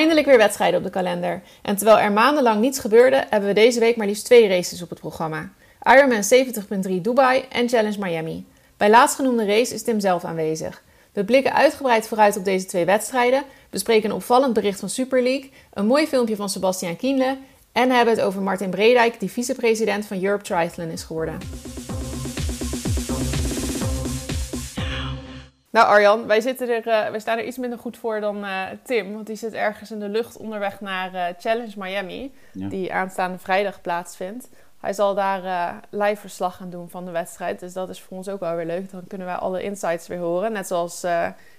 Eindelijk weer wedstrijden op de kalender. En terwijl er maandenlang niets gebeurde, hebben we deze week maar liefst twee races op het programma. Ironman 70.3 Dubai en Challenge Miami. Bij laatstgenoemde race is Tim zelf aanwezig. We blikken uitgebreid vooruit op deze twee wedstrijden, bespreken een opvallend bericht van Super League, een mooi filmpje van Sebastian Kienle en hebben het over Martin Bredijk, die vicepresident van Europe Triathlon is geworden. Nou Arjan, wij, zitten er, uh, wij staan er iets minder goed voor dan uh, Tim. Want die zit ergens in de lucht onderweg naar uh, Challenge Miami. Ja. Die aanstaande vrijdag plaatsvindt. Hij zal daar live verslag gaan doen van de wedstrijd. Dus dat is voor ons ook wel weer leuk. Dan kunnen wij alle insights weer horen. Net zoals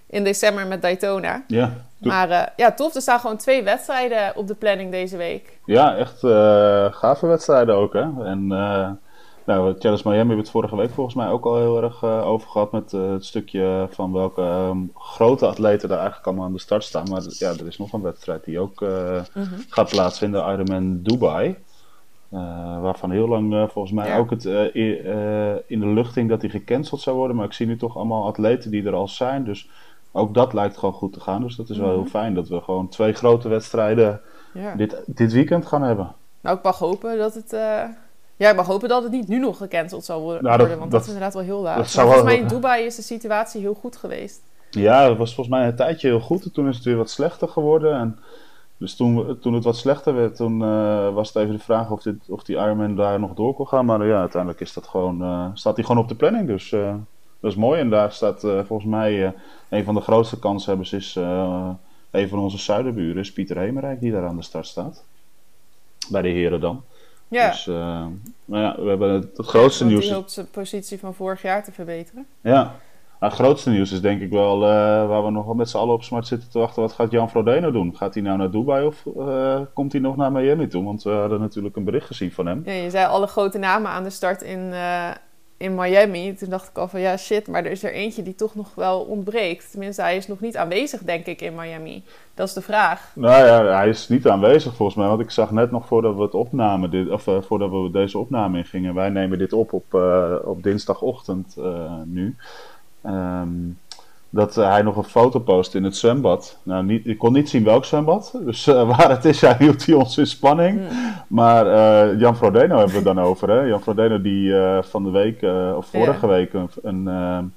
in december met Daytona. Ja. Maar ja, tof. Er staan gewoon twee wedstrijden op de planning deze week. Ja, echt gave wedstrijden ook hè. En nou, Challenge Miami hebben we het vorige week volgens mij ook al heel erg uh, over gehad. Met uh, het stukje van welke um, grote atleten daar eigenlijk allemaal aan de start staan. Maar ja, er is nog een wedstrijd die ook uh, -hmm. gaat plaatsvinden. Ironman Dubai. waarvan heel lang volgens mij ja. ook het in de lucht hing dat die gecanceld zou worden. Maar ik zie nu toch allemaal atleten die er al zijn. Dus ook dat lijkt gewoon goed te gaan. Dus dat is wel heel fijn dat we gewoon twee grote wedstrijden ja. dit, dit weekend gaan hebben. Nou, ik mag hopen dat het ja, mag hopen dat het niet nu nog gecanceld zal worden, nou, dat, want dat, dat, is inderdaad wel heel laat. volgens mij in Dubai is de situatie heel goed geweest. Ja, het was volgens mij een tijdje heel goed en toen is het weer wat slechter geworden. En dus toen, toen het wat slechter werd, toen uh, was het even de vraag of, dit, of die Ironman daar nog door kon gaan. Maar uh, ja, uiteindelijk is dat gewoon, uh, staat hij gewoon op de planning, dus dat is mooi. En daar staat volgens mij een van de grootste kanshebbers is een van onze zuiderburen, is Pieter Hemerijk, die daar aan de start staat. Bij de heren dan. Ja. Dus uh, nou ja, we hebben het, het grootste nieuws. Die hoopt zijn positie van vorig jaar te verbeteren. Ja. Nou, het grootste nieuws is denk ik wel uh, waar we nog wel met z'n allen op smart zitten te wachten. Wat gaat Jan Frodeno doen? Gaat hij nou naar Dubai of uh, komt hij nog naar Miami toe? Want we hadden natuurlijk een bericht gezien van hem. Ja, je zei alle grote namen aan de start in, in Miami. Toen dacht ik al van ja shit, maar er is er eentje die toch nog wel ontbreekt. Tenminste, hij is nog niet aanwezig denk ik in Miami. Dat is de vraag. Nou ja, hij is niet aanwezig volgens mij. Want ik zag net nog voordat we het opnamen, dit, of uh, voordat we deze opname ingingen. Wij nemen dit op op, uh, op dinsdagochtend uh, nu. Um, dat hij nog een foto post in het zwembad. Nou, niet, ik kon niet zien welk zwembad. Dus waar het is, hij hield hij ons in spanning. Mm. Maar Jan Frodeno hebben we het dan over. Hè? Jan Frodeno die van de week, of vorige ja. week, een... een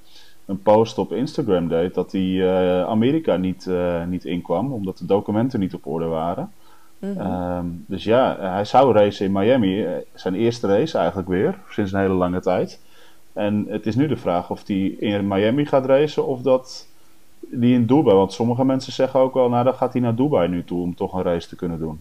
een post op Instagram deed dat hij Amerika niet, niet inkwam, omdat de documenten niet op orde waren. Mm -hmm. um, dus ja, hij zou racen in Miami, zijn eerste race eigenlijk weer, sinds een hele lange tijd. En het is nu de vraag of hij in Miami gaat racen of dat die in Dubai. Want sommige mensen zeggen ook wel, nou dan gaat hij naar Dubai nu toe om toch een race te kunnen doen.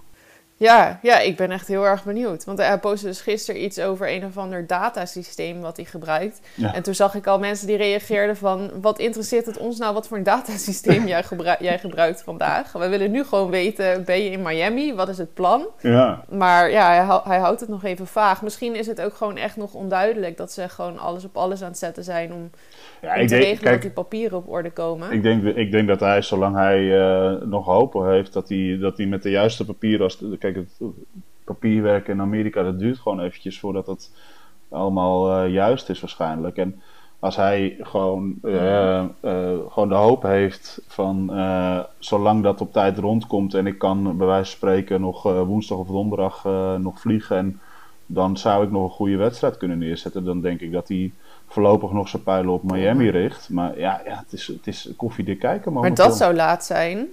Ja, ja, ik ben echt heel erg benieuwd. Want hij postte dus gisteren iets over een of ander datasysteem wat hij gebruikt. Ja. En toen zag ik al mensen die reageerden van... wat interesseert het ons nou wat voor een datasysteem jij, gebruik, jij gebruikt vandaag? We willen nu gewoon weten, ben je in Miami? Wat is het plan? Ja. Maar ja, hij, hij houdt het nog even vaag. Misschien is het ook gewoon echt nog onduidelijk... dat ze gewoon alles op alles aan het zetten zijn om... Ja, ik te denk, regelen kijk, dat die papieren op orde komen. Ik denk, ik denk dat hij, zolang hij uh, nog hopen heeft... dat hij, dat hij met de juiste papieren... Als, kijk, het papierwerk in Amerika, dat duurt gewoon eventjes voordat het allemaal uh, juist is waarschijnlijk. En als hij gewoon, uh, uh, gewoon de hoop heeft van zolang dat op tijd rondkomt en ik kan bij wijze van spreken nog woensdag of donderdag nog vliegen en dan zou ik nog een goede wedstrijd kunnen neerzetten, dan denk ik dat hij voorlopig nog zijn pijlen op Miami richt. Maar ja, ja het, is, het is koffiedik kijken. Maar dat zou laat zijn.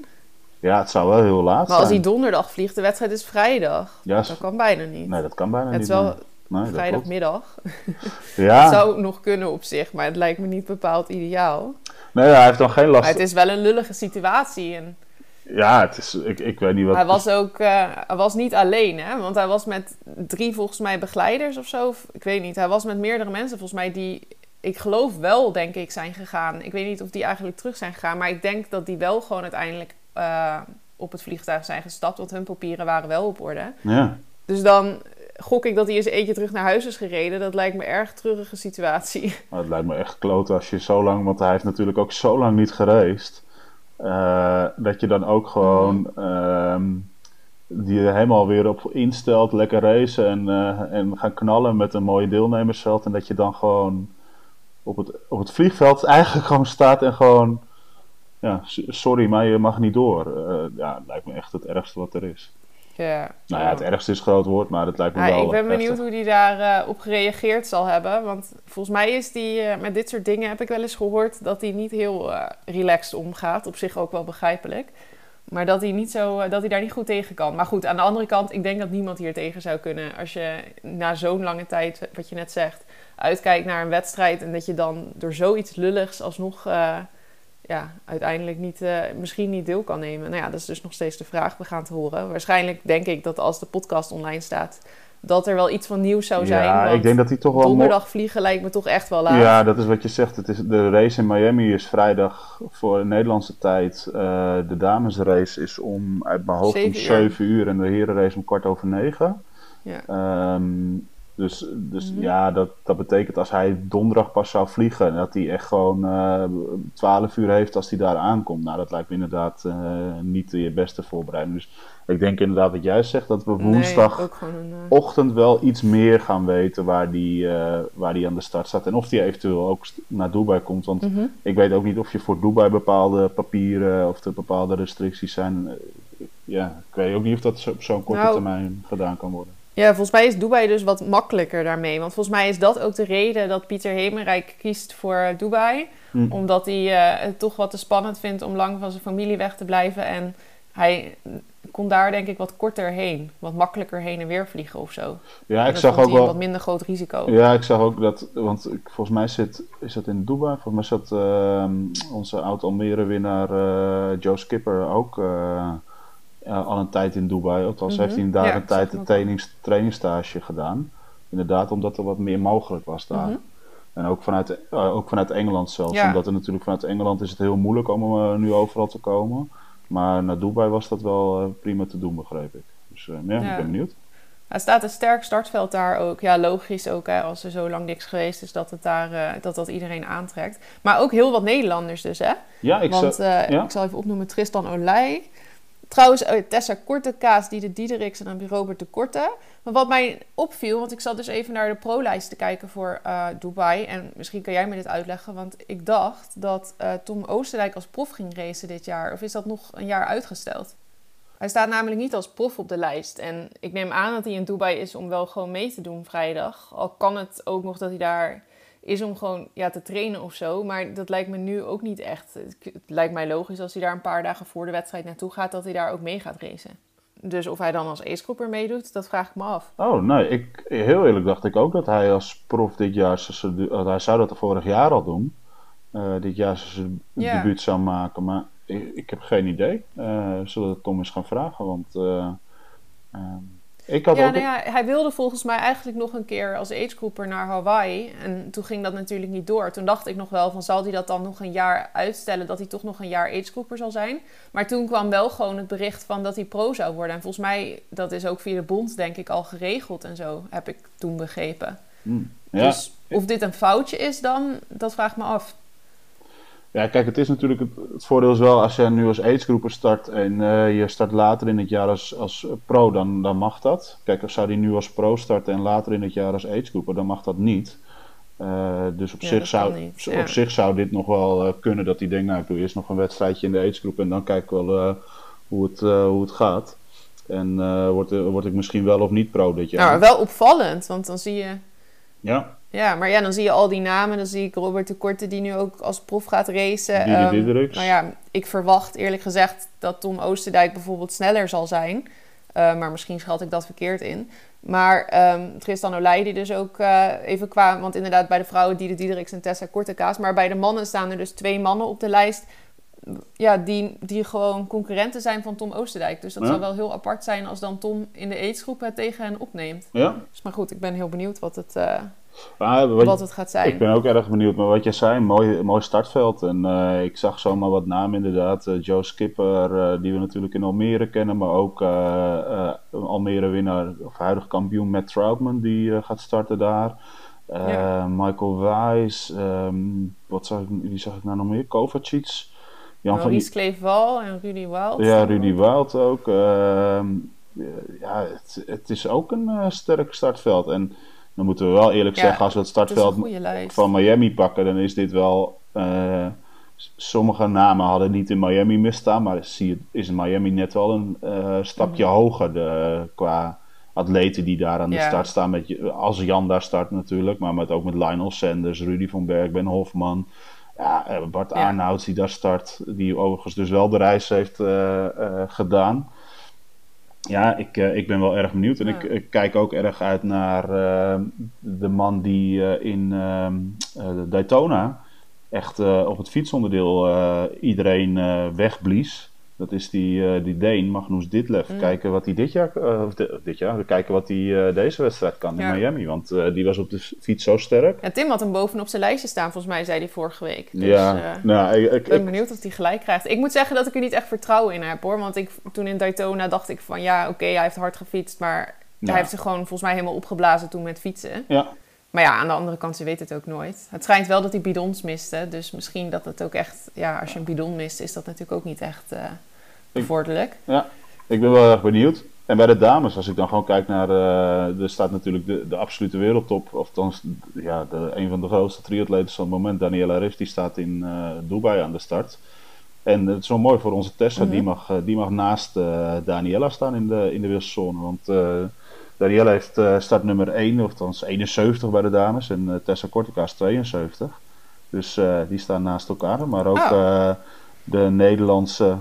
Ja, het zou wel heel laat maar zijn. Maar als hij donderdag vliegt, de wedstrijd is vrijdag. Dat kan bijna niet. Nee, dat kan bijna het niet. Het is wel nee, vrijdagmiddag. ja. Het zou nog kunnen op zich, maar het lijkt me niet bepaald ideaal. Nee, hij heeft dan geen last. Maar het is wel een lullige situatie. En... Ja, het is, ik, ik weet niet wat... Hij was ook, uh, hij was niet alleen, hè. Want hij was met drie, volgens mij, begeleiders of zo. Ik weet niet, hij was met meerdere mensen, volgens mij, die... Ik geloof wel, denk ik, zijn gegaan. Ik weet niet of die eigenlijk terug zijn gegaan. Maar ik denk dat die wel gewoon uiteindelijk... Uh, op het vliegtuig zijn gestapt, want hun papieren waren wel op orde. Ja. Dus dan gok ik dat hij eens eentje terug naar huis is gereden. Dat lijkt me een erg treurige situatie. Maar het lijkt me echt kloot als je zo lang, want hij heeft natuurlijk ook zo lang niet gereisd. Uh, dat je dan ook gewoon uh, die er helemaal weer op instelt, lekker racen en, uh, en gaan knallen met een mooie deelnemersveld. En dat je dan gewoon op het, op het vliegveld eigenlijk gewoon staat en gewoon ja, sorry, maar je mag niet door. ja, dat lijkt me echt het ergste wat er is. Ja, nou ja, het ergste is een groot woord, maar het lijkt me ja, wel. Ik ben benieuwd hoe hij daarop op gereageerd zal hebben. Want volgens mij is die met dit soort dingen, heb ik wel eens gehoord, dat hij niet heel relaxed omgaat. Op zich ook wel begrijpelijk. Maar dat hij, niet zo, dat hij daar niet goed tegen kan. Maar goed, aan de andere kant, ik denk dat niemand hier tegen zou kunnen. Als je na zo'n lange tijd, wat je net zegt, uitkijkt naar een wedstrijd. En dat je dan door zoiets lulligs alsnog ja, uiteindelijk niet, uh, misschien niet deel kan nemen. Nou ja, dat is dus nog steeds de vraag. We gaan het horen. Waarschijnlijk denk ik dat als de podcast online staat, dat er wel iets van nieuws zou zijn. Ja, ik denk dat hij toch wel... Donderdag vliegen lijkt me toch echt wel laat. Ja, dat is wat je zegt. Het is, de race in Miami is vrijdag voor de Nederlandse tijd. Uh, de damesrace is om, uit mijn hoofd, om 7 uur. En de herenrace om kwart over negen. Ja. Um, dus, dus mhm. ja, dat, dat betekent als hij donderdag pas zou vliegen, dat hij echt gewoon uh, eh, 12 uur heeft als hij daar aankomt. Nou, dat lijkt me inderdaad uh, niet je beste voorbereiding. Dus ik denk inderdaad wat jij zegt, dat we woensdagochtend nee, uh... wel iets meer gaan weten waar die, waar die aan de start staat. En of die eventueel ook naar Dubai komt. Want mhm. ik weet ook niet of je voor Dubai bepaalde papieren of er bepaalde restricties zijn. ja, ik weet ook niet of dat op zo'n korte nou, termijn gedaan kan worden. Ja, volgens mij is Dubai dus wat makkelijker daarmee. Want volgens mij is dat ook de reden dat Pieter Hemerijk kiest voor Dubai. Hm. Omdat hij uh, het toch wat te spannend vindt om lang van zijn familie weg te blijven. En hij kon daar denk ik wat korter heen. Wat makkelijker heen en weer vliegen of zo. Ja, ik zag ook wel... wat minder groot risico. Ja, ik zag ook dat... Want volgens mij zit... Is dat in Dubai? Volgens mij zat uh, onze oud-Almere-winnaar uh, Joe Skipper ook... Uh, al een tijd in Dubai. Althans, mm heeft hij daar een tijd een trainings, trainingsstage gedaan. Inderdaad, omdat er wat meer mogelijk was daar. Mhm. En ook vanuit, uh, ook vanuit Engeland zelfs. Omdat er natuurlijk vanuit Engeland is het heel moeilijk om uh, nu overal te komen. Maar naar Dubai was dat wel uh, prima te doen, begreep ik. Dus ja, ik ben benieuwd. Er staat een sterk startveld daar ook. Ja, logisch ook, hè, als er zo lang niks geweest is, dat het daar, dat, dat iedereen aantrekt. Maar ook heel wat Nederlanders dus, hè? Ja, ik, Want, ja? ik zal even opnoemen Tristan Olij. Trouwens, oh, Tessa Kortekaas, die de Diedericks en Robert de Korte. Maar wat mij opviel, want ik zat dus even naar de pro-lijst te kijken voor uh, Dubai. En misschien kan jij me dit uitleggen, want ik dacht dat uh, Tom Oostenrijk als prof ging racen dit jaar. Of is dat nog een jaar uitgesteld? Hij staat namelijk niet als prof op de lijst. En ik neem aan dat hij in Dubai is om wel gewoon mee te doen vrijdag. Al kan het ook nog dat hij daar is om gewoon ja, te trainen of zo. Maar dat lijkt me nu ook niet echt. Het, lijkt mij logisch als hij daar een paar dagen voor de wedstrijd naartoe gaat, dat hij daar ook mee gaat racen. Dus of hij dan als ace meedoet, dat vraag ik me af. Oh, nee, ik, heel eerlijk dacht ik ook dat hij als prof dit jaar, hij zou dat vorig jaar al doen, uh, dit jaar zijn ja. debuut zou maken. Maar ik, ik heb geen idee. Uh, zullen we Tom eens gaan vragen, want... Uh, ik had ja, ook... nou ja, hij wilde volgens mij eigenlijk nog een keer als agegroeper naar Hawaii. En toen ging dat natuurlijk niet door. Toen dacht ik nog wel van zal hij dat dan nog een jaar uitstellen dat hij toch nog een jaar agegroeper zal zijn. Maar toen kwam wel gewoon het bericht van dat hij pro zou worden. En volgens mij, dat is ook via de bond denk ik al geregeld en zo, heb ik toen begrepen. Hmm, ja. Dus of dit een foutje is dan, dat vraag ik me af. Ja, kijk, het is natuurlijk het, voordeel is wel als je nu als agegroeper start en uh, je start later in het jaar als, als pro, dan, dan mag dat. Kijk, als zou die nu als pro starten en later in het jaar als agegroeper, dan mag dat niet. Uh, dus op, zich zou, op zich zou dit nog wel uh, kunnen dat hij denkt, nou ik doe eerst nog een wedstrijdje in de agegroep en dan kijk ik wel hoe, het, hoe het gaat. En word, word ik misschien wel of niet pro dit jaar. Nou, wel opvallend, want dan zie je... Ja. Ja, maar ja, dan zie je al die namen. Dan zie ik Robert de Korte die nu ook als prof gaat racen. Um, nou ja, ik verwacht eerlijk gezegd dat Tom Oosterdijk bijvoorbeeld sneller zal zijn. Uh, maar misschien schat ik dat verkeerd in. Maar um, Tristan Olij die dus ook uh, even qua... Want inderdaad bij de vrouwen Diede Diedericks en Tessa Kortekaas. Maar bij de mannen staan er dus twee mannen op de lijst... Ja, die, die gewoon concurrenten zijn van Tom Oosterdijk. Dus dat ja. zou wel heel apart zijn als dan Tom in de aidsgroep het tegen hen opneemt. Ja. Dus, maar goed, ik ben heel benieuwd wat het... Uh, wat, wat, het gaat zijn. Ik ben ook erg benieuwd. Maar wat jij zei, mooi, mooi startveld. En uh, ik zag zomaar wat namen inderdaad. Uh, Joe Skipper, uh, die we natuurlijk in Almere kennen. Maar ook Almere winnaar, of huidig kampioen Matt Troutman, die gaat starten daar. Ja. Michael Wijs, um, wat zag ik, wie zag ik nou nog meer? Kovacic. Jan Maurice van die... Kleefwal en Rudy Wild. Ja, Rudy Wild ook. Ehm, ja, het, het, is ook een sterk startveld. En dan moeten we wel eerlijk zeggen, als we het startveld van Miami pakken, dan is dit wel uh, sommige namen hadden niet in Miami misstaan, maar zie is in Miami net wel een stapje mhm. hoger de, qua atleten die daar aan de start staan. Met, als Jan daar start natuurlijk, maar met, ook met Lionel Sanders, Rudy van Berg, Ben Hofman. Ja, Bart ja. Arnouds die daar start, die overigens dus wel de reis heeft gedaan ja, ik, uh, ik ben wel erg benieuwd. En ik, ik, kijk ook erg uit naar uh, de man die uh, in ehm, Daytona echt op het fietsonderdeel iedereen wegblies. Dat is die, uh, die Deen, Magnus Ditlev. Mm. Kijken wat hij dit jaar, uh, of dit jaar, kijken wat hij uh, deze wedstrijd kan in Miami. Want die was op de fiets zo sterk. Ja, Tim had hem bovenop zijn lijstje staan, volgens mij zei hij vorige week. Dus, ja, nou, ik, ik ben benieuwd of hij gelijk krijgt. Ik moet zeggen dat ik er niet echt vertrouwen in heb hoor. Want ik, toen in Daytona dacht ik van ja, oké, hij heeft hard gefietst. Maar hij heeft zich gewoon volgens mij helemaal opgeblazen toen met fietsen. Ja. Maar ja, aan de andere kant, ze weet het ook nooit. Het schijnt wel dat hij bidons miste. Dus misschien dat het ook echt... Ja, als je een bidon mist, is dat natuurlijk ook niet echt bevorderlijk. Ja, ik ben wel erg benieuwd. En bij de dames, als ik dan gewoon kijk naar. Uh, er staat natuurlijk de, de absolute wereldtop. Of althans, ja, de, een van de grootste triatleten van het moment, Daniela Riff, die staat in uh, Dubai aan de start. En het is wel mooi voor onze Tessa, die, mhm. mag, uh, die mag naast Daniela staan in de, in de wisselzone. Want Daniela heeft start nummer 1, of althans 71 bij de dames. En Tessa Kortica is 72. Dus die staan naast elkaar. Maar ook oh. de Nederlandse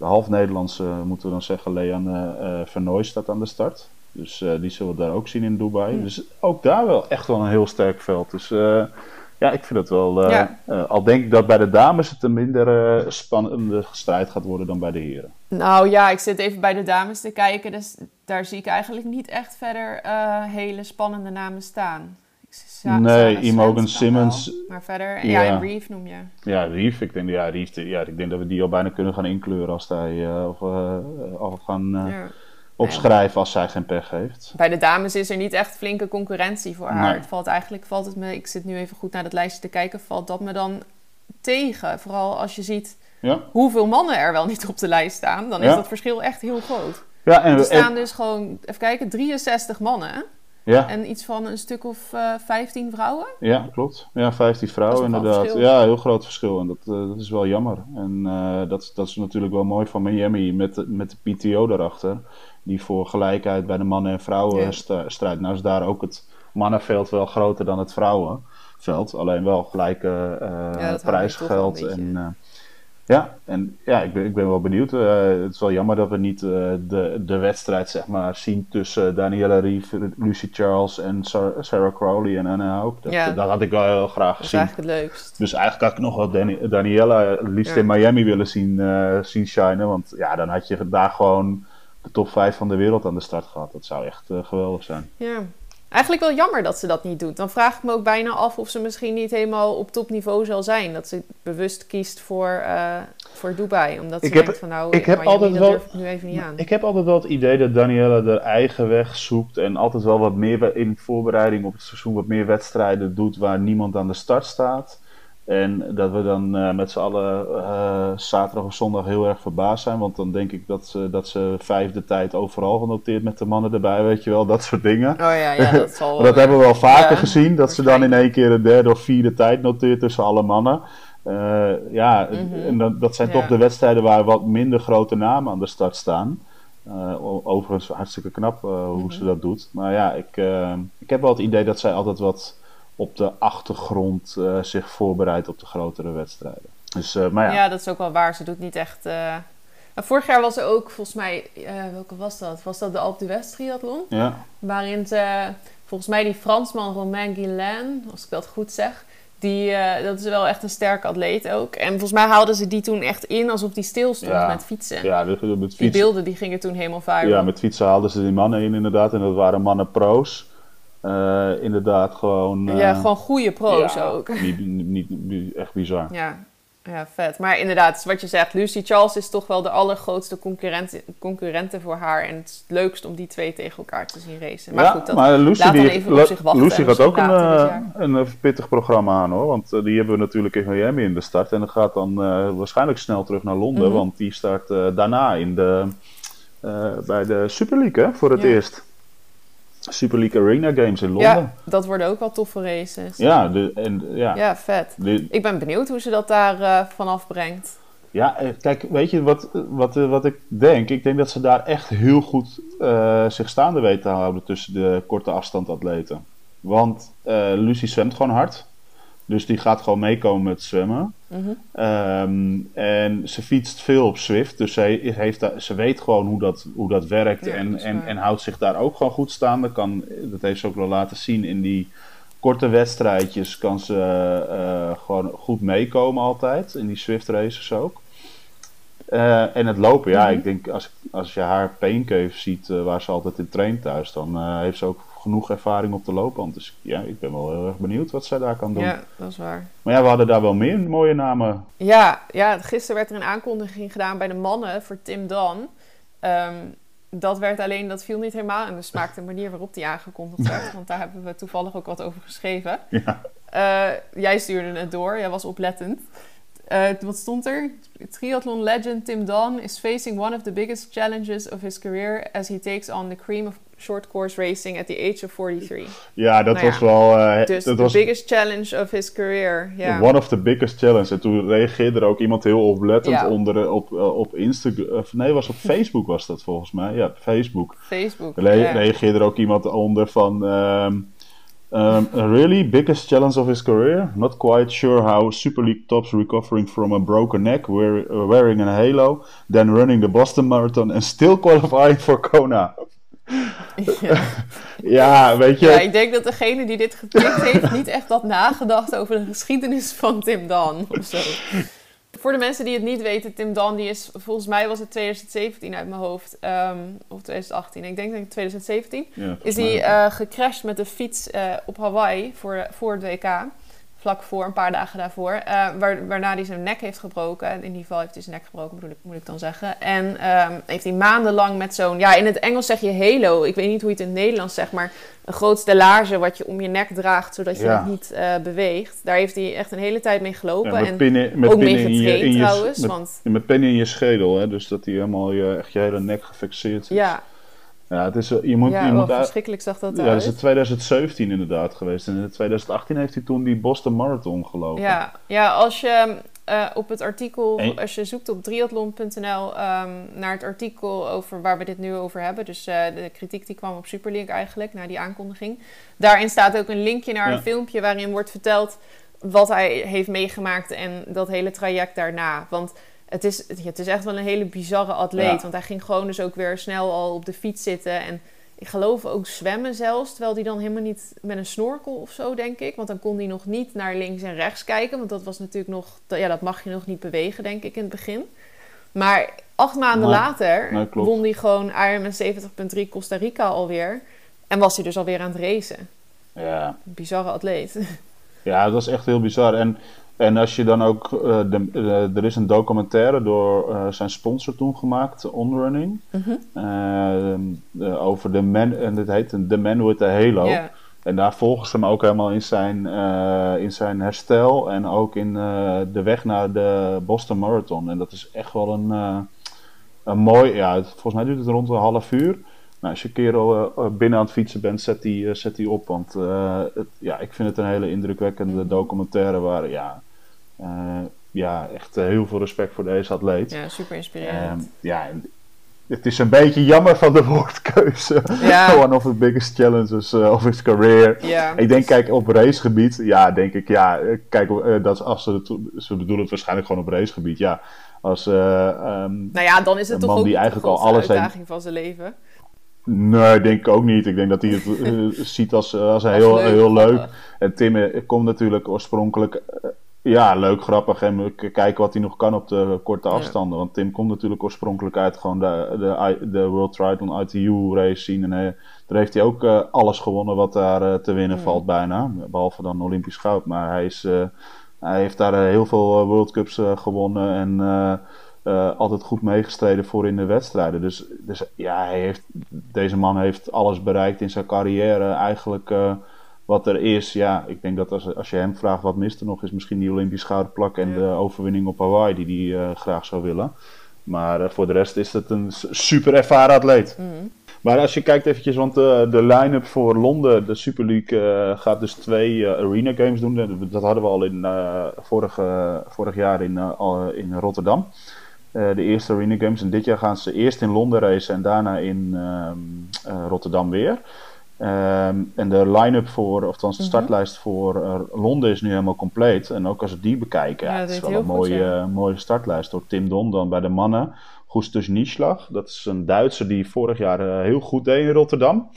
de half Nederlandse, moeten we dan zeggen, Leanne uh, Vernooy staat aan de start. Dus uh, die zullen we daar ook zien in Dubai. Dus ook daar wel echt wel een heel sterk veld. Dus uh, ja, ik vind het wel. Ja. al denk ik dat bij de dames het een minder spannende strijd gaat worden dan bij de heren. Nou ja, ik zit even bij de dames te kijken. Dus daar zie ik eigenlijk niet echt verder hele spannende namen staan nee, Imogen Simmons. Maar verder, ja, en Reef noem je. Ja, Reef. Ik denk, ja, Reef, ja, ik denk dat we die al bijna kunnen gaan inkleuren als hij uh, of, uh, of gaan uh, opschrijven als zij geen pech heeft. Bij de dames is er niet echt flinke concurrentie voor haar. Het valt eigenlijk, valt het me, ik zit nu even goed naar dat lijstje te kijken, valt dat me dan tegen. Vooral als je ziet ja. hoeveel mannen er wel niet op de lijst staan, dan is dat verschil echt heel groot. Ja, en, er staan dus gewoon, even kijken, 63 mannen. Ja. En iets van een stuk of uh, eh, 15 vrouwen? Ja, klopt. Ja, 15 vrouwen inderdaad. Ja, heel groot verschil. En dat, uh, dat is wel jammer. En uh, dat, dat is natuurlijk wel mooi van Miami met, met de PTO daarachter. Die voor gelijkheid bij de mannen en vrouwen ja. strijdt. Nou is daar ook het mannenveld wel groter dan het vrouwenveld. Alleen wel gelijke prijsgeld. En, ja, en ja, ik ben, ik ben wel benieuwd. Uh, het is wel jammer dat we niet uh, de, de wedstrijd zeg maar, zien tussen Daniela Rief, Lucy Charles en Sarah Crowley en Anna Hope. Dat, ja. dat had ik wel heel graag gezien. Dat is eigenlijk het leukst. Dus eigenlijk had ik nog wel Dani Daniela liefst in Miami willen zien, uh, zien shinen. Want ja, dan had je daar gewoon de top 5 van de wereld aan de start gehad. Dat zou echt geweldig zijn. Ja, Eigenlijk wel jammer dat ze dat niet doet. Dan vraag ik me ook bijna af of ze misschien niet helemaal op topniveau zal zijn. Dat ze bewust kiest voor, uh, voor Dubai. Omdat ze ik denkt heb, van nou, ik heb altijd wel, durf ik nu even niet aan. Ik heb altijd wel het idee dat Danielle haar eigen weg zoekt. En altijd wel wat meer in voorbereiding op het seizoen wat meer wedstrijden doet waar niemand aan de start staat. En dat we dan uh, met z'n allen uh, zaterdag of zondag heel erg verbaasd zijn. Want dan denk ik dat ze, dat ze vijfde tijd overal genoteerd met de mannen erbij, weet je wel, dat soort dingen. Oh ja, ja dat zal Dat hebben we wel vaker gezien, dat ze dan in één keer de derde of vierde tijd noteert tussen alle mannen. Uh, ja, mm-hmm. en dat, dat zijn toch de wedstrijden waar wat minder grote namen aan de start staan. overigens hartstikke knap hoe mm-hmm. ze dat doet. Maar ja, ik, ik heb wel het idee dat zij altijd wat op de achtergrond uh, zich voorbereidt op de grotere wedstrijden. Dus, uh, maar ja. ja, dat is ook wel waar. Ze doet niet echt. Uh... vorig jaar was er ook, volgens mij, welke was dat? Was dat de Alpe d'Huez triathlon? Ja. Waarin ze, volgens mij die Fransman Romain Guillain, als ik dat goed zeg, die, dat is wel echt een sterke atleet ook. En volgens mij haalden ze die toen echt in alsof die stil stond met fietsen. Ja, met fietsen. Die beelden die gingen toen helemaal viral. Ja, met fietsen haalden ze die mannen in inderdaad. En dat waren mannen pro's. Uh, inderdaad gewoon... Uh, ja, gewoon goede pro's ja, ook. Niet, niet, niet, echt bizar. Ja. ja, vet. Maar inderdaad, wat je zegt, Lucy Charles is toch wel de allergrootste concurrent, concurrente voor haar. En het is het leukst om die twee tegen elkaar te zien racen. Maar ja, goed, dat maar Lucy laat die, dan even op zich wachten. Lucy gaat ook een, uh, een, pittig programma aan hoor. Want die hebben we natuurlijk in Miami in de start. En dat gaat dan waarschijnlijk snel terug naar Londen. Mm -hmm. Want die start daarna in de, bij de Super League hè, voor het ja. eerst. Super League Arena Games in Londen. Ja, dat worden ook wel toffe races. Ja, de, en, ja. Ja, vet. De- Ik ben benieuwd hoe ze dat daar eh, vanaf brengt. Ja, eh, kijk, weet je wat, wat, eh, wat ik denk? Ik denk dat ze daar echt heel goed zich staande weten te houden tussen de korte afstandatleten. Want eh Lucy zwemt gewoon hard. Dus die gaat gewoon meekomen met zwemmen. Mhm. Ehm, en ze fietst veel op Swift. Dus ze, heeft daar, ze weet gewoon hoe dat, hoe dat werkt. Ja, en, dat en, en houdt zich daar ook gewoon goed staande. Kan, dat heeft ze ook wel laten zien in die korte wedstrijdjes. Kan ze eh, gewoon goed meekomen altijd. In die Swift races ook. Eh, en het lopen, ja, Mhm. ik denk als, als je haar paincave ziet eh, waar ze altijd in traint thuis, dan heeft ze ook genoeg ervaring op de loopband. Dus ja, ik ben wel heel erg benieuwd wat zij daar kan doen. Ja, dat is waar. Maar ja, we hadden daar wel meer mooie namen. Ja, ja, gisteren werd er een aankondiging gedaan bij de mannen voor Tim Dan. Ehm, dat werd alleen, dat viel niet helemaal in de smaak de manier waarop die aangekondigd werd. Want daar hebben we toevallig ook wat over geschreven. Ja. Eh, jij stuurde het door, jij was oplettend. Eh, wat stond er? Triathlon legend Tim Don is facing one of the biggest challenges of his career as he takes on the cream of short course racing at the age of 43. Ja, dat Nou was ja, wel. eh, Dus dat the was biggest challenge of his career. Ja. one of the biggest challenge. En toen reageerde er ook iemand heel oplettend Ja. onder eh, op, eh, op Instagram. Nee, was op Facebook was dat volgens mij. Ja, Facebook. Facebook. Re- reageerde er ook iemand onder van. ehm, ehm, really biggest challenge of his career. Not quite sure how Super League tops recovering from a broken neck, wear- wearing a halo, then running the Boston Marathon and still qualifying for Kona. Ja. Ja, weet je. Ja, ik denk dat degene die dit getikt heeft niet echt had nagedacht over de geschiedenis van Tim Dan of zo. Voor de mensen die het niet weten, Tim Dan die is, volgens mij was het 2017 uit mijn hoofd, ehm, of 2018, ik denk dat het 2017, Ja, volgens is hij ook. eh, gecrashed met de fiets eh, op Hawaii voor, voor het WK. Vlak voor, een paar dagen daarvoor. eh, waar, waarna hij zijn nek heeft gebroken. In ieder geval heeft hij zijn nek gebroken, bedoel ik, moet ik dan zeggen. En ehm, heeft hij maandenlang met zo'n... Ja, in het Engels zeg je halo. Ik weet niet hoe je het in het Nederlands zegt, maar... Een groot stellage wat je om je nek draagt, zodat je Ja. het niet eh, beweegt. Daar heeft hij echt een hele tijd mee gelopen. Ja, met en pinnen, met ook mee pinnen in je, getraind in je, trouwens. met, want met pinnen in je schedel, hè? dus dat die helemaal je, echt je hele nek gefixeerd zit. ja, Ja, het is, eh, je moet, ja je moet verschrikkelijk zag dat ja, dat is in 2017 inderdaad geweest. En in 2018 heeft hij toen die Boston Marathon gelopen. Ja, ja als je eh, op het artikel, En- als je zoekt op triathlon.nl ehm, naar het artikel over waar we dit nu over hebben, dus eh, de kritiek die kwam op Superlink eigenlijk, naar die aankondiging. Daarin staat ook een linkje naar Ja. een filmpje waarin wordt verteld wat hij heeft meegemaakt en dat hele traject daarna. Want het is, het is echt wel een hele bizarre atleet, Ja. want hij ging gewoon dus ook weer snel al op de fiets zitten en ik geloof ook zwemmen zelfs, terwijl hij dan helemaal niet met een snorkel of zo, denk ik. Want dan kon hij nog niet naar links en rechts kijken, want dat was natuurlijk nog, ja, dat mag je nog niet bewegen, denk ik, in het begin. Maar acht maanden Nee, later nee, won hij gewoon Ironman 70.3 Costa Rica alweer. En was hij dus alweer aan het racen. Ja. Bizarre atleet. Ja, dat is echt heel bizar. En, en als je dan ook. eh, de, eh, er is een documentaire door eh, zijn sponsor toen gemaakt, Onrunning. Mhm. over de man. En dit heet The Man with the Halo. En daar volgen ze hem ook helemaal in zijn, in zijn herstel. En ook in de weg naar de Boston Marathon. En dat is echt wel een, een mooi. Ja, het- volgens mij duurt het rond een half uur. Nou, als je een keer al, binnen aan het fietsen bent, zet die, zet die op. Want het, ja, ik vind het een hele indrukwekkende documentaire waar ja, ja, echt eh, heel veel respect voor deze atleet. ja, super Ehm, inspirerend. ja, en het is een beetje jammer van de woordkeuze. Ja. One of the biggest challenges eh, of his career. ja. Ik denk, kijk, op racegebied, ja, denk ik, ja, eh, kijk, eh, dat is als ze, het, ze bedoelen het waarschijnlijk gewoon op racegebied, ja. Als, eh, ehm, Nou ja, dan is het toch ook die niet eigenlijk de al alles uitdaging van zijn leven. nee, denk ik ook niet. Ik denk dat hij het eh, ziet als, als Als heel, leuk, heel leuk. En Tim eh, komt natuurlijk oorspronkelijk, eh, ja, leuk, grappig. En kijken wat hij nog kan op de korte Ja. afstanden. Want Tim komt natuurlijk oorspronkelijk uit gewoon de, de, de World Triathlon ITU race zien. En daar heeft hij ook eh, alles gewonnen wat daar eh, te winnen valt bijna. Behalve dan Olympisch goud. Maar hij, is, eh, hij heeft daar heel veel World Cups gewonnen. En altijd goed meegestreden voor in de wedstrijden. Dus, dus ja, hij heeft, deze man heeft alles bereikt in zijn carrière. Eigenlijk wat er is. Ja, ik denk dat als, als je hem vraagt wat mist er nog, is misschien die Olympisch gouden plak en Ja. de overwinning op Hawaii die hij eh, graag zou willen. Maar eh, voor de rest is het een super ervaren atleet. Mhm. Maar als je kijkt eventjes, want de, de line-up voor Londen, de Super League, gaat dus twee arena games doen. Dat hadden we al in vorig, vorig jaar in, in Rotterdam. de eerste arena games. En dit jaar gaan ze eerst in Londen racen en daarna in ehm, Rotterdam weer. Ehm, en de line-up voor, of althans de mhm. startlijst voor uh, Londen is nu helemaal compleet. En ook als we die bekijken, ja, het is wel een mooie, mooie startlijst door Tim Don dan bij de mannen. Gustus Nieschlag, dat is een Duitser die vorig jaar uh, heel goed deed in Rotterdam.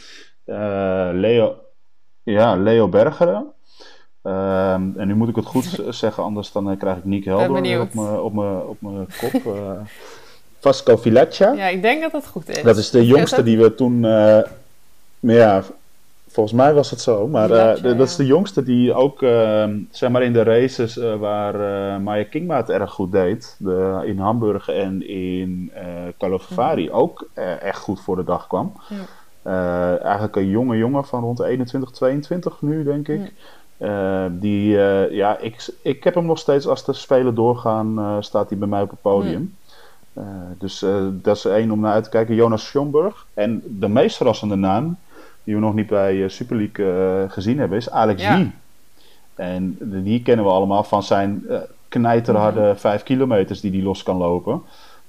Uh, Leo, ja, Leo Bergeren. Ehm, en nu moet ik het goed zeggen, anders dan krijg ik Nick Helder op mijn op op kop. Vasco Filaccia. Ja, ik denk dat dat goed is. Dat is de jongste die we toen ja, volgens mij was het zo. Maar uh, dat is de jongste die ook, uh, zeg maar in de races uh, waar uh, Maya Kingma het erg goed deed, de, in Hamburg en in uh, ook echt goed voor de dag kwam. Ja. eigenlijk een jonge jongen van rond de 21, 22 nu, denk ik. Die, ja, ik, ik heb hem nog steeds als de spelen doorgaan, staat hij bij mij op het podium. dus dat is één om naar uit te kijken. Jonas Schomburg. En de meest verrassende naam, die we nog niet bij eh, Super League eh, gezien hebben, is Alex ja. En die kennen we allemaal van zijn uh, knijterharde 5 kilometers die hij los kan lopen.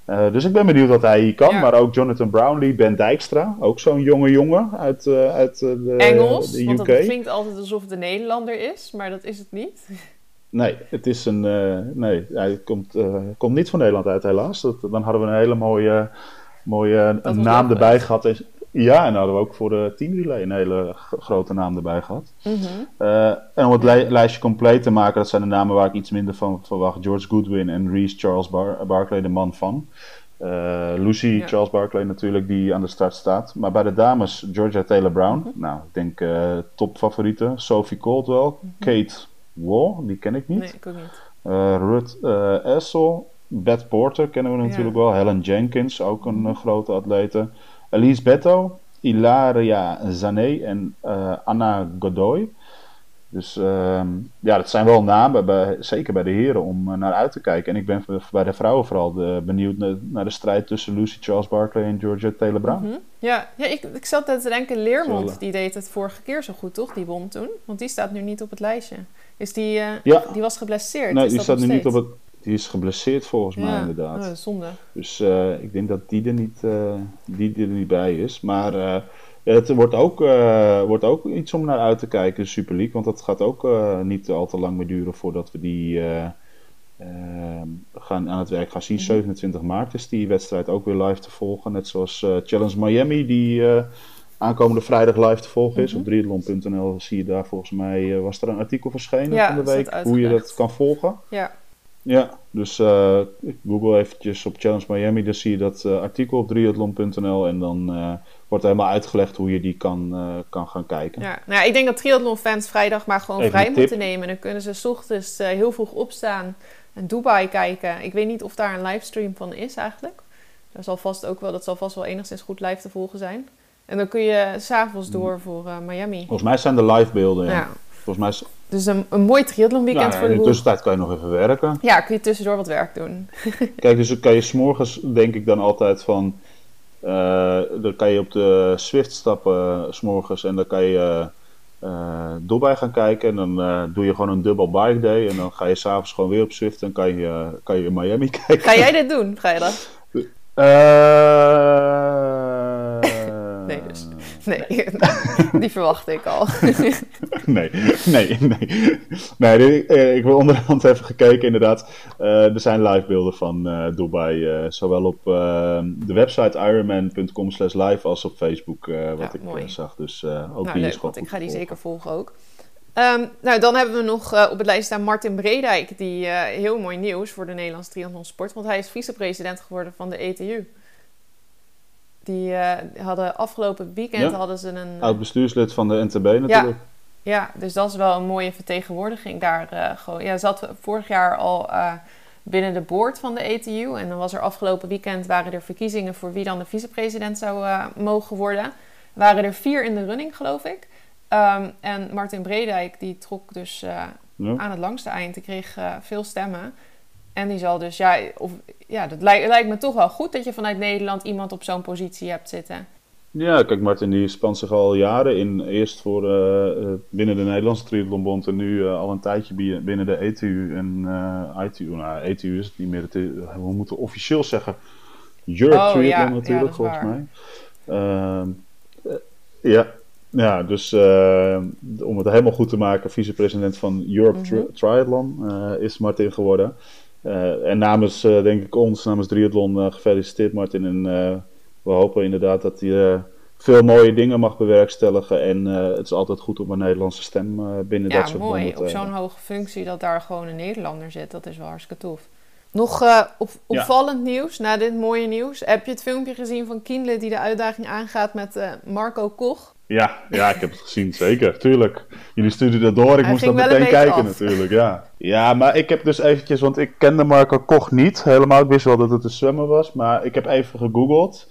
dus ik ben benieuwd wat hij hier kan. Maar ook Jonathan Brownlee, Ben Dijkstra, ook zo'n jonge jongen uit, uit de, Engels, de UK. want het klinkt altijd alsof het een Nederlander is, maar dat is het niet. Nee, het is een. nee, hij komt, komt niet van Nederland uit, helaas. Dat, dan hadden we een hele mooie, mooie naam erbij gehad. Ja, en dan hadden we ook voor de team relay een hele grote naam erbij gehad. Mhm. Eh, en om het lijstje compleet te maken, dat zijn de namen waar ik iets minder van verwacht. George Goodwin en Reese Charles Bar Barkley, de man van. Uh, Lucy Charles Barkley natuurlijk, die aan de start staat. Maar bij de dames, Georgia Taylor Brown. Mhm. Nou, ik denk uh, topfavorieten. Sophie Caldwell, mhm. Kate Wall, die ken ik niet. Nee, ik ook niet. Ruth Essel, Beth Porter kennen we natuurlijk wel. Helen Jenkins, ook een grote atlete. Elise Beto, Ilaria Zané en uh, Anna Godoy. Dus uh, ja, dat zijn wel namen, bij, zeker bij de heren, om uh, naar uit te kijken. En ik ben bij de vrouwen vooral de, benieuwd naar, naar, de strijd tussen Lucy Charles Barkley en Georgia Taylor Brown. Mm -hmm. Ja, ja ik, ik zat net te denken, Leermond, die deed het vorige keer zo goed, toch? Die won toen. Want die staat nu niet op het lijstje. Is die, uh, ja. die was geblesseerd? Nee, die staat nu niet op het die is geblesseerd volgens mij inderdaad. Ja, zonde. Dus uh, ik denk dat die er niet, uh, die er niet bij is. Maar uh, het wordt ook, wordt ook iets om naar uit te kijken, de Super League. Want dat gaat ook niet al te lang meer duren voordat we die gaan, aan het werk gaan zien. 27 mhm. maart is die wedstrijd ook weer live te volgen. Net zoals Challenge Miami, die aankomende vrijdag live te volgen is. Mm -hmm. Op triathlon.nl zie je daar volgens mij, was er een artikel verschenen ja, van de week, hoe je dat kan volgen. Ja. Ja, dus uh, google eventjes op Challenge Miami, dan zie je dat uh, artikel op triathlon.nl en dan uh, wordt helemaal uitgelegd hoe je die kan, kan gaan kijken. Ja, nou ja, ik denk dat triathlon-fans vrijdag maar gewoon vrij moeten nemen. Dan kunnen ze s ochtends heel vroeg opstaan en Dubai kijken. Ik weet niet of daar een livestream van is eigenlijk. Dat zal vast ook wel, dat zal vast wel enigszins goed live te volgen zijn. En dan kun je s'avonds door mm. voor Miami. Volgens mij zijn de live beelden, ja. ja. Volgens mij is dus een, een mooi triathlonweekend ja, voor de In de tussentijd kan je nog even werken. Ja, kun je tussendoor wat werk doen. Kijk, dus dan kan je s'morgens denk ik dan altijd van... Uh, dan kan je op de Swift stappen s'morgens en dan kan je uh, Dubai gaan kijken. En dan uh, doe je gewoon een dubbel bike day. En dan ga je s'avonds gewoon weer op Swift en kan je, kan je in Miami kijken. Ga jij dit doen vrijdag? dus. Nee, die verwacht ik al. nee, nee, nee. nee ik wil onderhand even gekeken, inderdaad. Uh, er zijn live beelden van uh, Dubai, uh, zowel op de website ironman.com slash live als op Facebook, wat ja, ik zag. Dus ook nou, die is ik ga die zeker volgen ook. Um, nou, dan hebben we nog op het lijst staan Martin Bredijk, die heel mooi nieuws voor de Nederlandse triathlon sport, want hij is vicepresident geworden van de ETU. Die uh, hadden afgelopen weekend hadden ze een... Oud bestuurslid van de NTB natuurlijk. Ja, ja dus dat is wel een mooie vertegenwoordiging daar. Uh, gewoon, ja, zat vorig jaar al binnen de board van de ETU. En dan was er afgelopen weekend waren er verkiezingen voor wie dan de vicepresident zou mogen worden. Waren er vier in de running, geloof ik. Um, en Martin Bredijk, die trok dus ja. aan het langste eind. Die kreeg veel stemmen. En die zal dus, ja, of, ja dat lijkt, lijkt me toch wel goed dat je vanuit Nederland iemand op zo'n positie hebt zitten. Ja, kijk, Martin die spant zich al jaren in. Eerst voor uh, binnen de Nederlandse Triathlonbond en nu uh, al een tijdje binnen de ETU en uh, ITU. Nou, ETU is het niet meer. Het, we moeten officieel zeggen Europe Oh, Triathlon ja, natuurlijk, ja, volgens waar. mij. Ehm, eh, ja. ja, dus eh, om het helemaal goed te maken, vicepresident van Europe Tri- Mhm. Triathlon eh, is Martin geworden. Eh, en namens, eh, denk ik, ons, namens Triathlon, eh, gefeliciteerd Martin. En we hopen inderdaad dat hij veel mooie dingen mag bewerkstelligen. En het is altijd goed om een Nederlandse stem binnen dat Ja, soort mooi. Op zo'n hoge functie dat daar gewoon een Nederlander zit. Dat is wel hartstikke tof. Nog op, opvallend nieuws, na dit mooie nieuws. Heb je het filmpje gezien van Kienle die de uitdaging aangaat met Marco Koch? Ja, ja, ik heb het gezien, zeker, tuurlijk. Jullie stuurden dat door, ik Hij moest dat meteen kijken af. natuurlijk, ja. Ja, maar ik heb dus eventjes, want ik kende Marco Koch niet helemaal. Ik wist wel dat het een zwemmer was, maar ik heb even gegoogeld.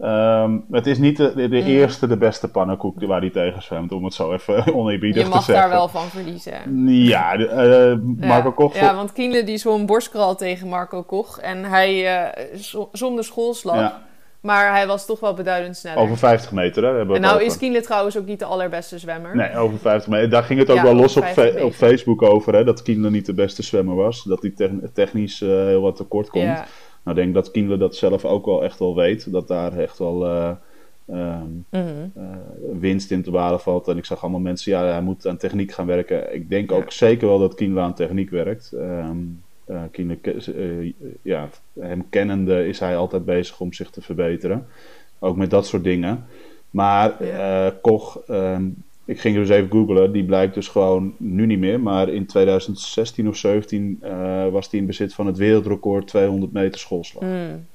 Ehm, het is niet de, de, de Mhm. eerste, de beste pannenkoek waar hij tegen zwemt, om het zo even oneerbiedig Je te mag zeggen. daar wel van verliezen. Ja, de- eh, Marco ja. Koch... Ja, want Kienle die zwom borstkral tegen Marco Koch. En hij eh zo- zonder schoolslag. ja, Maar hij was toch wel beduidend sneller. over 50 meter, hè, hebben we en nou over. is Kienle trouwens ook niet de allerbeste zwemmer. Nee, over 50 meter. Daar ging het ook Ja, wel los op, 50 fe- meter. op Facebook over, hè, dat Kienle niet de beste zwemmer was. Dat hij techn- technisch eh, heel wat tekort komt. Ja. Nou, ik denk dat Kienle dat zelf ook wel echt wel weet. Dat daar echt wel eh, ehm, Mhm. eh, winst in te behalen valt. En ik zag allemaal mensen, ja, hij moet aan techniek gaan werken. Ik denk Ja. ook zeker wel dat Kienle aan techniek werkt. Ehm eh, Kienle, ke- eh, ja, hem kennende is hij altijd bezig om zich te verbeteren. Ook met dat soort dingen. Maar Ja. eh, Koch, ehm, ik ging dus even googlen, die blijkt dus gewoon nu niet meer. Maar in 2016 of 17 eh, was hij in bezit van het wereldrecord 200 meter schoolslag. Mm.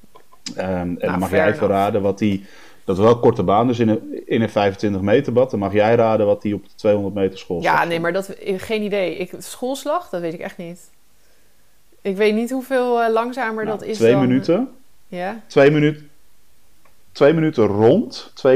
Ehm, en Nou, dan mag jij even raden wat hij. Dat is wel korte baan, dus in een, in een 25 meter bad. Dan mag jij raden wat hij op de 200 meter schoolslag Ja, nee, maar dat, geen idee. Ik, schoolslag, dat weet ik echt niet. Ik weet niet hoeveel eh, langzamer Nou, dat is Twee dan... minuten. Ja? Twee minuten. Twee minuten rond. 2.00.78.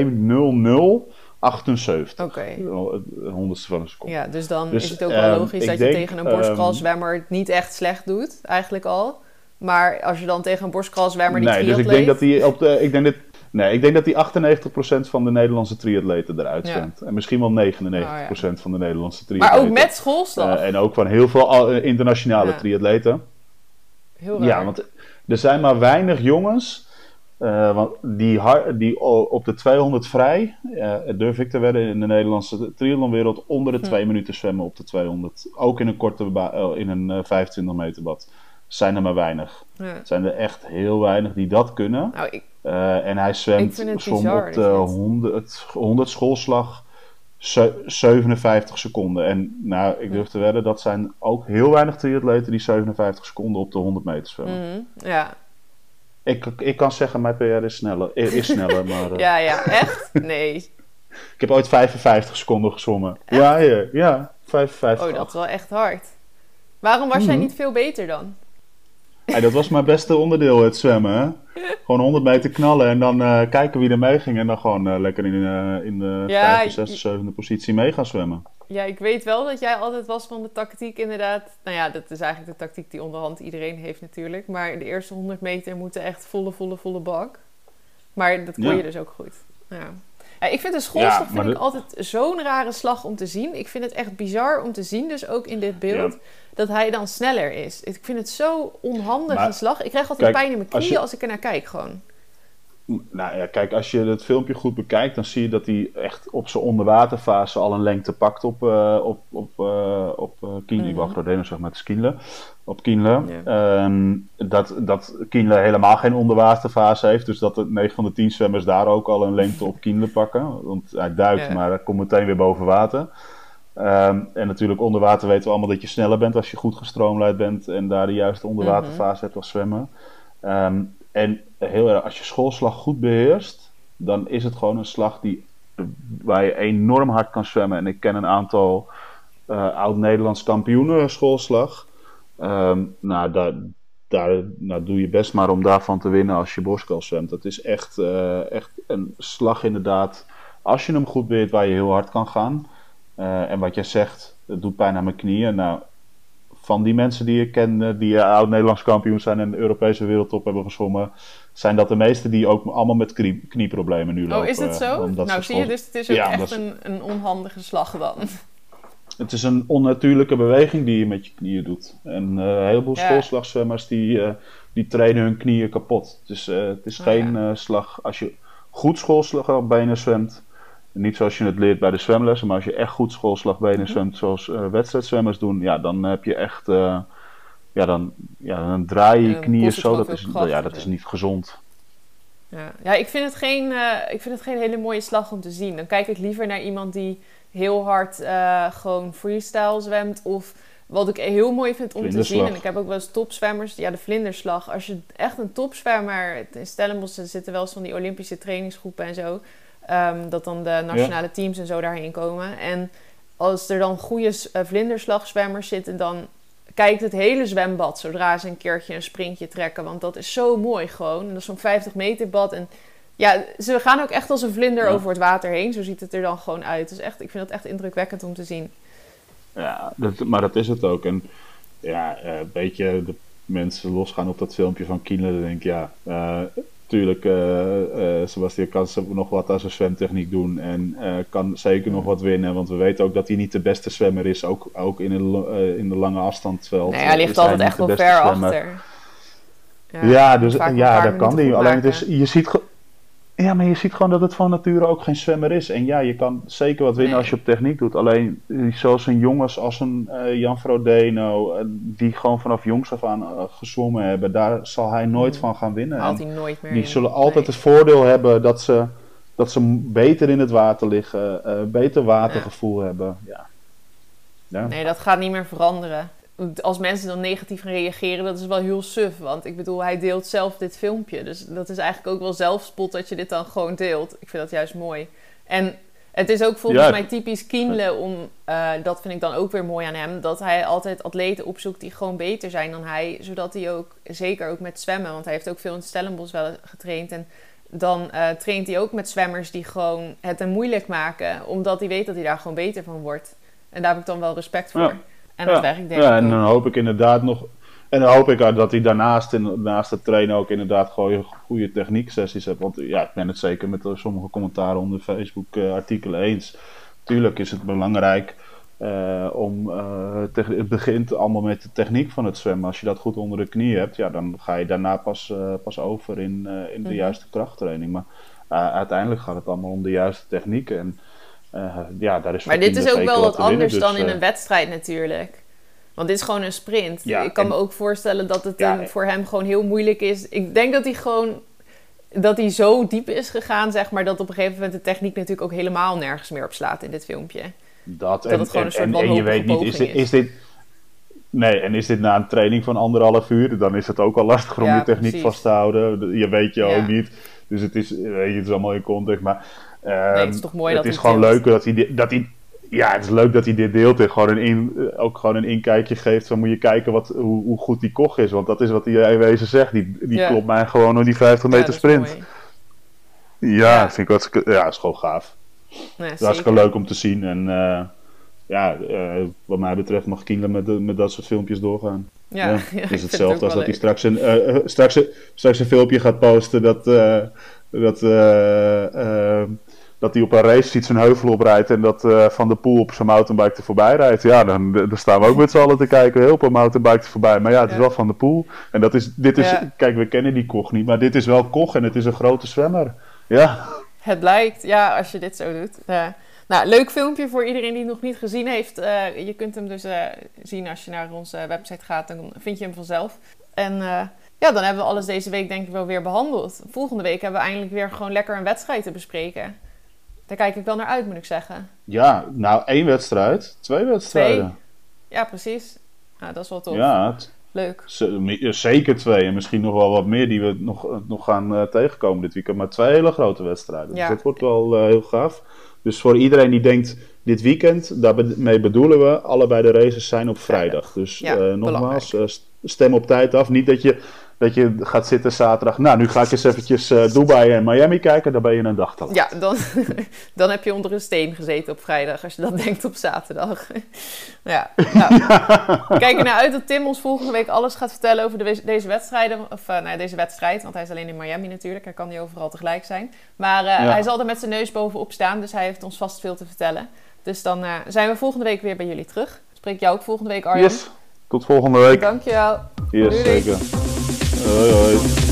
Oké. Een honderdste van een seconde. Ja, dus dan Dus, is het ook ehm, wel logisch ik dat denk, je tegen een borstkralzwemmer ehm, het niet echt slecht doet, eigenlijk al. Maar als je dan tegen een borstkralzwemmer die nee, dus ik denk dat hij op de. Ik denk dat, nee, ik denk dat hij 98% van de Nederlandse triatleten eruit Ja. zwemt. En misschien wel 99% van de Nederlandse Maar triatleten. ook met schoolslag. Eh, en ook van heel veel eh, internationale Ja. triatleten. Heel raar. Ja, want er zijn maar weinig jongens eh, want die, die op de 200 vrij, eh, durf ik te wedden in de Nederlandse triathlonwereld, onder de Hm. 2 minuten zwemmen op de 200. Ook in een korte eh, in een eh, 25 meter bad. Zijn er maar weinig. Ja. Zijn er echt heel weinig die dat kunnen. Nou, ik, en hij zwemt soms op de dit. 100, 100 schoolslag 57 seconden. En nou, ik durf te wedden, dat zijn ook heel weinig triatleten die 57 seconden op de 100 meter zwemmen. mhm, ja. Ik, ik kan zeggen, mijn PR is sneller, is sneller maar eh, ja, ja, echt? Nee. ik heb ooit 55 seconden gezwommen. Ja, ja, ja, 55. Oh, dat is wel echt hard. Waarom was jij Mhm. niet veel beter dan? Hey, dat was mijn beste onderdeel, het zwemmen. Hè? Gewoon 100 meter knallen en dan eh, kijken wie er mee ging. En dan gewoon eh, lekker in, eh, in de Ja, vijfde, je- zesde, zevende positie mee gaan zwemmen. Ja, ik weet wel dat jij altijd was van de tactiek inderdaad. Nou ja, dat is eigenlijk de tactiek die onderhand iedereen heeft natuurlijk. Maar de eerste 100 meter moeten echt volle, volle, volle bak. Maar dat kon Ja. je dus ook goed. Ja. Ja, ik vind de schoolslag Ja, maar vind ik altijd zo'n rare slag om te zien. Ik vind het echt bizar om te zien, dus ook in dit beeld, dat hij dan sneller is. Ik vind het zo onhandig Maar- een slag. Ik krijg altijd Kijk, pijn in mijn als knieën je- als ik er naar kijk gewoon. Nou ja, kijk, als je het filmpje goed bekijkt, dan zie je dat hij echt op zijn onderwaterfase al een lengte pakt op, eh op, op, eh op eh Kienle. Ik Mhm. wou Grodeno zeg maar, het is Kienle. Op Kienle. Ja. Ehm, dat, dat Kienle helemaal geen onderwaterfase heeft. Dus dat de 9 van de 10 zwemmers daar ook al een lengte op Kienle pakken. Want hij duikt, Ja. maar hij komt meteen weer boven water. Ehm, en natuurlijk onder water weten we allemaal dat je sneller bent als je goed gestroomlijnd bent en daar de juiste onderwaterfase hebt als zwemmen. Ehm, en heel erg, als je schoolslag goed beheerst, dan is het gewoon een slag die, waar je enorm hard kan zwemmen. En ik ken een aantal eh, oud-Nederlands kampioenen schoolslag. Ehm, nou, daar, daar nou, doe je best maar om daarvan te winnen als je borstkal zwemt. Dat is echt, eh, echt een slag inderdaad. Als je hem goed beheert, waar je heel hard kan gaan. Eh, en wat jij zegt, het doet pijn aan mijn knieën. Nou, van die mensen die ik ken, die oud-Nederlands kampioen zijn en de Europese wereldtop hebben gezwommen, zijn dat de meeste die ook allemaal met knie, knieproblemen nu lopen. Oh, is het zo? Nou, zie je, dus het is ook echt een, een onhandige slag dan. Het is een onnatuurlijke beweging die je met je knieën doet. En uh, een heleboel ja. schoolslagzwemmers die, uh, die trainen hun knieën kapot. Dus uh, het is oh, geen ja. slag. Als je goed schoolslagbenen zwemt, niet zoals je het leert bij de zwemlessen, maar als je echt goed schoolslagbenen zwemt, zoals wedstrijdzwemmers doen, ja, dan heb je echt. ja, dan, ja, dan draai je knieën zo. Dat is, ja, dat is niet gezond. Ja, ja ik, vind het geen, ik vind het geen hele mooie slag om te zien. Dan kijk ik liever naar iemand die heel hard uh, gewoon freestyle zwemt. Of wat ik heel mooi vind om te zien. En ik heb ook wel eens topzwemmers. Ja, de vlinderslag. Als je echt een topzwemmer... In Stellenbosch zitten wel eens van die Olympische trainingsgroepen en zo. Um, dat dan de nationale teams en zo daarheen komen. En als er dan goede uh, vlinderslagzwemmers zitten... dan kijkt het hele zwembad zodra ze een keertje een sprintje trekken. Want dat is zo mooi gewoon. En dat is zo'n 50 meter bad. En ja, ze gaan ook echt als een vlinder over het water heen. Zo ziet het er dan gewoon uit. Dus echt, ik vind dat echt indrukwekkend om te zien. Ja, dat, maar dat is het ook. En ja, uh, een beetje de mensen losgaan op dat filmpje van Kienle. Dan denk ik, ja, uh, tuurlijk, uh, Sebastian kan nog wat aan zijn zwemtechniek doen. En kan zeker nog wat winnen. Want we weten ook dat hij niet de beste zwemmer is. Ook, ook in, een, in de lange afstandsveld. Nee, hij ligt altijd echt wel ver zwemmer. achter. Ja, ja dus ja, dat kan hij. Alleen het is, je ziet ja, maar je ziet gewoon dat het van nature ook geen zwemmer is. En ja, je kan zeker wat winnen als je op techniek doet. Alleen zoals een jongens als een uh, Jan Frodeno, uh, die gewoon vanaf jongs af aan uh, gezwommen hebben, daar zal hij nooit mm. van gaan winnen. Haalt hij nooit meer. Die zullen altijd het voordeel hebben dat ze, dat ze beter in het water liggen, beter watergevoel ja. hebben. Ja. ja. Nee, dat gaat niet meer veranderen als mensen dan negatief gaan reageren, dat is wel heel suf. Want ik bedoel, hij deelt zelf dit filmpje. Dus dat is eigenlijk ook wel zelfspot dat je dit dan gewoon deelt. Ik vind dat juist mooi. En het is ook volgens mij typisch Kienle om, uh, dat vind ik dan ook weer mooi aan hem, dat hij altijd atleten opzoekt die gewoon beter zijn dan hij. Zodat hij ook, zeker ook met zwemmen, want hij heeft ook veel in Stellenbosch wel getraind. En dan uh, traint hij ook met zwemmers die gewoon het hem moeilijk maken, omdat hij weet dat hij daar gewoon beter van wordt. En daar heb ik dan wel respect voor. Ja. En dat werkt denk ja, en dan hoop ik inderdaad nog... En dan hoop ik dat hij daarnaast, in, naast het trainen ook inderdaad gewoon goede technieksessies hebt. Want ja, ik ben het zeker met sommige commentaren onder Facebook-artikelen eens. Tuurlijk is het belangrijk uh, om... Uh, het begint allemaal met de techniek van het zwemmen. Als je dat goed onder de knie hebt, ja, dan ga je daarna pas, uh, pas over in, in de mhm. juiste krachttraining. Maar uiteindelijk gaat het allemaal om de juiste technieken. En uh, ja, daar is maar dit is ook wel wat anders dus, dan in een eh, wedstrijd natuurlijk. Want dit is gewoon een sprint. Ja, ik kan me ook voorstellen dat het ja, voor hem gewoon heel moeilijk is. Ik denk dat hij gewoon dat hij zo diep is gegaan, zeg maar, dat op een gegeven moment de techniek natuurlijk ook helemaal nergens meer op slaat in dit filmpje. Dat, dat en, het gewoon een soort en, en je weet niet, is dit, is dit, Nee, en is dit na een training van anderhalf uur, dan is het ook al lastig om ja, je techniek precies. vast te houden. Je weet je ook niet. Dus het is, weet je, het is allemaal in context. Maar nee, het is ehm, toch mooi het dat is gewoon leuk dat hij, dat hij ja, het is leuk dat hij dit deelt en gewoon een in, eh, ook gewoon een inkijkje geeft. Van moet je kijken wat, hoe, hoe goed die koch is. Want dat is wat hij in wezen zegt. Die, die ja. klopt mij gewoon door die 50 meter ja, sprint. Ja, ja, vind ik wat, ja, is gewoon gaaf. Nee, dat is gewoon leuk om te zien. En uh, ja, uh, wat mij betreft mag Kienle met, met dat soort filmpjes doorgaan. Ja, ja. het is hetzelfde het als dat hij straks een, uh, straks, straks een filmpje gaat posten dat, dat dat hij op een race iets een heuvel oprijdt en dat uh, Van de Poel op zijn mountainbike er voorbij rijdt. Ja, dan, dan staan we ook met z'n allen te kijken, heel veel mountainbike er voorbij. Maar ja, het is wel Van de Poel. En dat is, dit is, ja. kijk, we kennen die Koch niet, maar dit is wel Koch en het is een grote zwemmer. Ja. Het blijkt, ja, als je dit zo doet. Nou, leuk filmpje voor iedereen die het nog niet gezien heeft. Uh, je kunt hem dus uh, zien als je naar onze website gaat, dan vind je hem vanzelf. En ja, dan hebben we alles deze week denk ik wel weer behandeld. Volgende week hebben we eindelijk weer gewoon lekker een wedstrijd te bespreken. Daar kijk ik wel naar uit, moet ik zeggen. Ja, nou één wedstrijd, twee wedstrijden. Twee. Ja, precies. Nou, dat is wel tof. Ja, Leuk. Zeker twee en misschien nog wel wat meer die we nog, nog gaan uh, tegenkomen dit weekend. Maar twee hele grote wedstrijden. Dus ja. Dus dat wordt wel uh, heel gaaf. Dus voor iedereen die denkt, dit weekend, daarmee bedoelen we, allebei de races zijn op vrijdag. Dus ja, uh, nogmaals, stem op tijd af. Niet dat je dat je gaat zitten zaterdag. Nou, nu ga ik eens eventjes uh, Dubai en Miami kijken. Dan ben je een dag te Ja, dan, dan heb je onder een steen gezeten op vrijdag. Als je dat denkt op zaterdag. ja, nou. Kijk er naar uit dat Tim ons volgende week alles gaat vertellen over de, deze wedstrijden. Of uh, nou, deze wedstrijd. Want hij is alleen in Miami natuurlijk. Hij kan niet overal tegelijk zijn. Maar uh, hij zal er met zijn neus bovenop staan. Dus hij heeft ons vast veel te vertellen. Dus dan zijn we volgende week weer bij jullie terug. Spreek jou ook volgende week, Arjen. Yes. Tot volgende week. Dankjewel. Yes, Doei. zeker. Alright.